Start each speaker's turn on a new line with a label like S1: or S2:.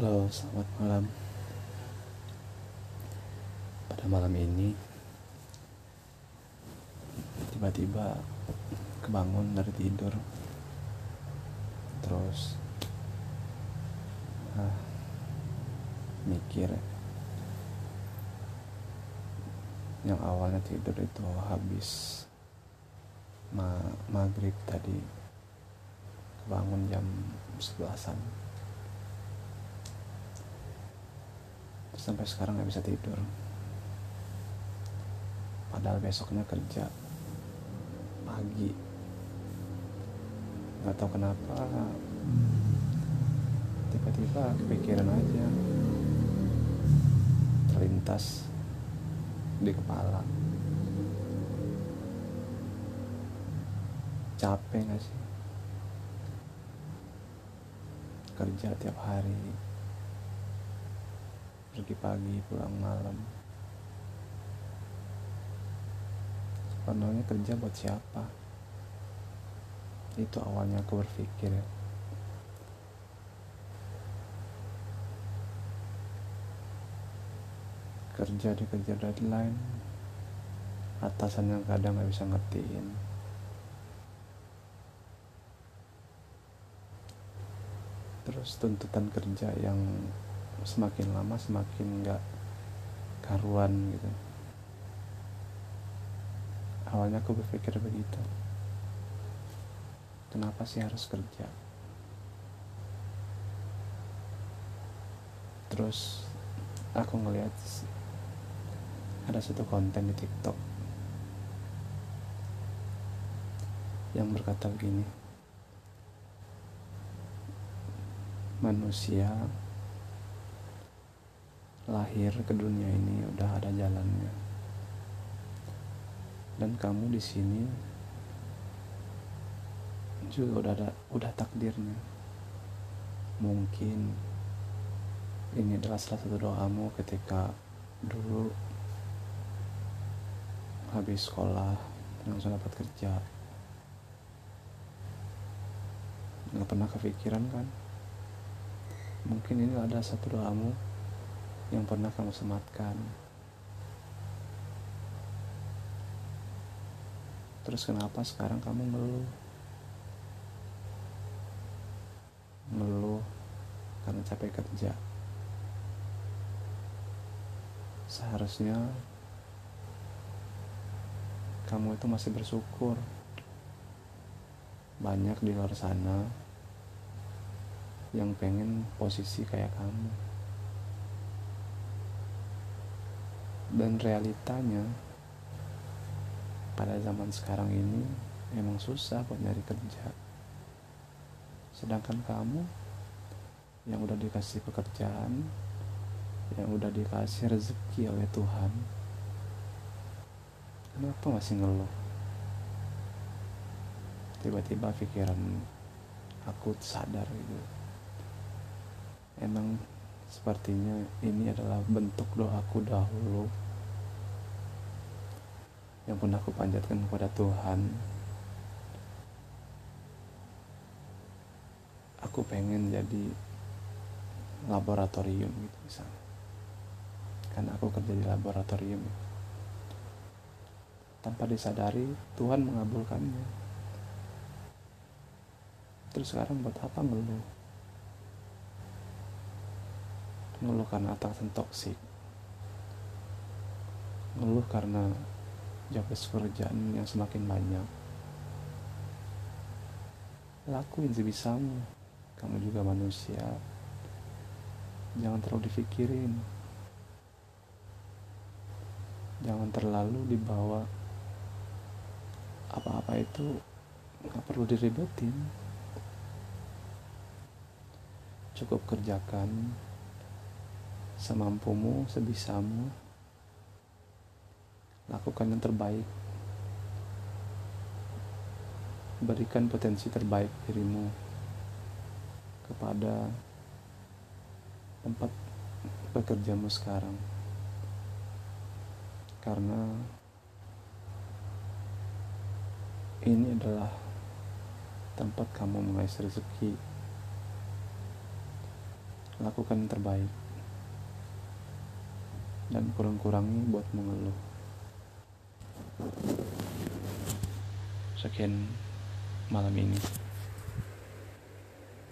S1: Halo, selamat malam. Pada malam ini, tiba-tiba kebangun dari tidur, terus ah, mikir yang awalnya tidur itu habis ma maghrib tadi. Kebangun jam sebelasan sampai sekarang nggak bisa tidur. Padahal besoknya kerja. Pagi. Nggak tahu kenapa. Tiba-tiba kepikiran aja. Terlintas di kepala. Capek gak sih? Kerja tiap hari pergi pagi pulang malam. Sebenarnya kerja buat siapa? Itu awalnya aku berpikir ya. Kerja dikejar deadline atasan yang kadang nggak bisa ngertiin. Terus tuntutan kerja yang semakin lama semakin nggak karuan gitu. Awalnya aku berpikir begitu. Kenapa sih harus kerja? Terus aku ngeliat ada satu konten di TikTok yang berkata begini. Manusia lahir ke dunia ini udah ada jalannya. Dan kamu di sini juga udah ada udah takdirnya. Mungkin ini adalah salah satu doamu ketika dulu habis sekolah langsung dapat kerja. Nggak pernah kepikiran kan? Mungkin ini ada satu doamu yang pernah kamu sematkan. Terus kenapa sekarang kamu ngeluh? Ngeluh karena capek kerja. Seharusnya kamu itu masih bersyukur. Banyak di luar sana yang pengen posisi kayak kamu dan realitanya pada zaman sekarang ini emang susah buat nyari kerja. Sedangkan kamu yang udah dikasih pekerjaan yang udah dikasih rezeki oleh Tuhan kenapa masih ngeluh? Tiba-tiba pikiran aku sadar gitu. Emang sepertinya ini adalah bentuk doaku dahulu. Yang pernah aku panjatkan kepada Tuhan. Aku pengen jadi laboratorium gitu misalnya. Karena aku kerja di laboratorium. Tanpa disadari Tuhan mengabulkannya. Terus sekarang buat apa ngeluh ngeluh karena atasan toksik. Ngeluh karena job pekerjaan yang semakin banyak. Lakuin sebisamu kamu juga manusia. Jangan terlalu dipikirin. Jangan terlalu dibawa apa-apa itu nggak perlu diribetin. Cukup kerjakan semampumu sebisamu. Lakukan yang terbaik. Berikan potensi terbaik dirimu kepada tempat bekerjamu sekarang. Karena ini adalah tempat kamu mengais rezeki. Lakukan yang terbaik dan kurang-kurangi buat mengeluh. Sekian malam ini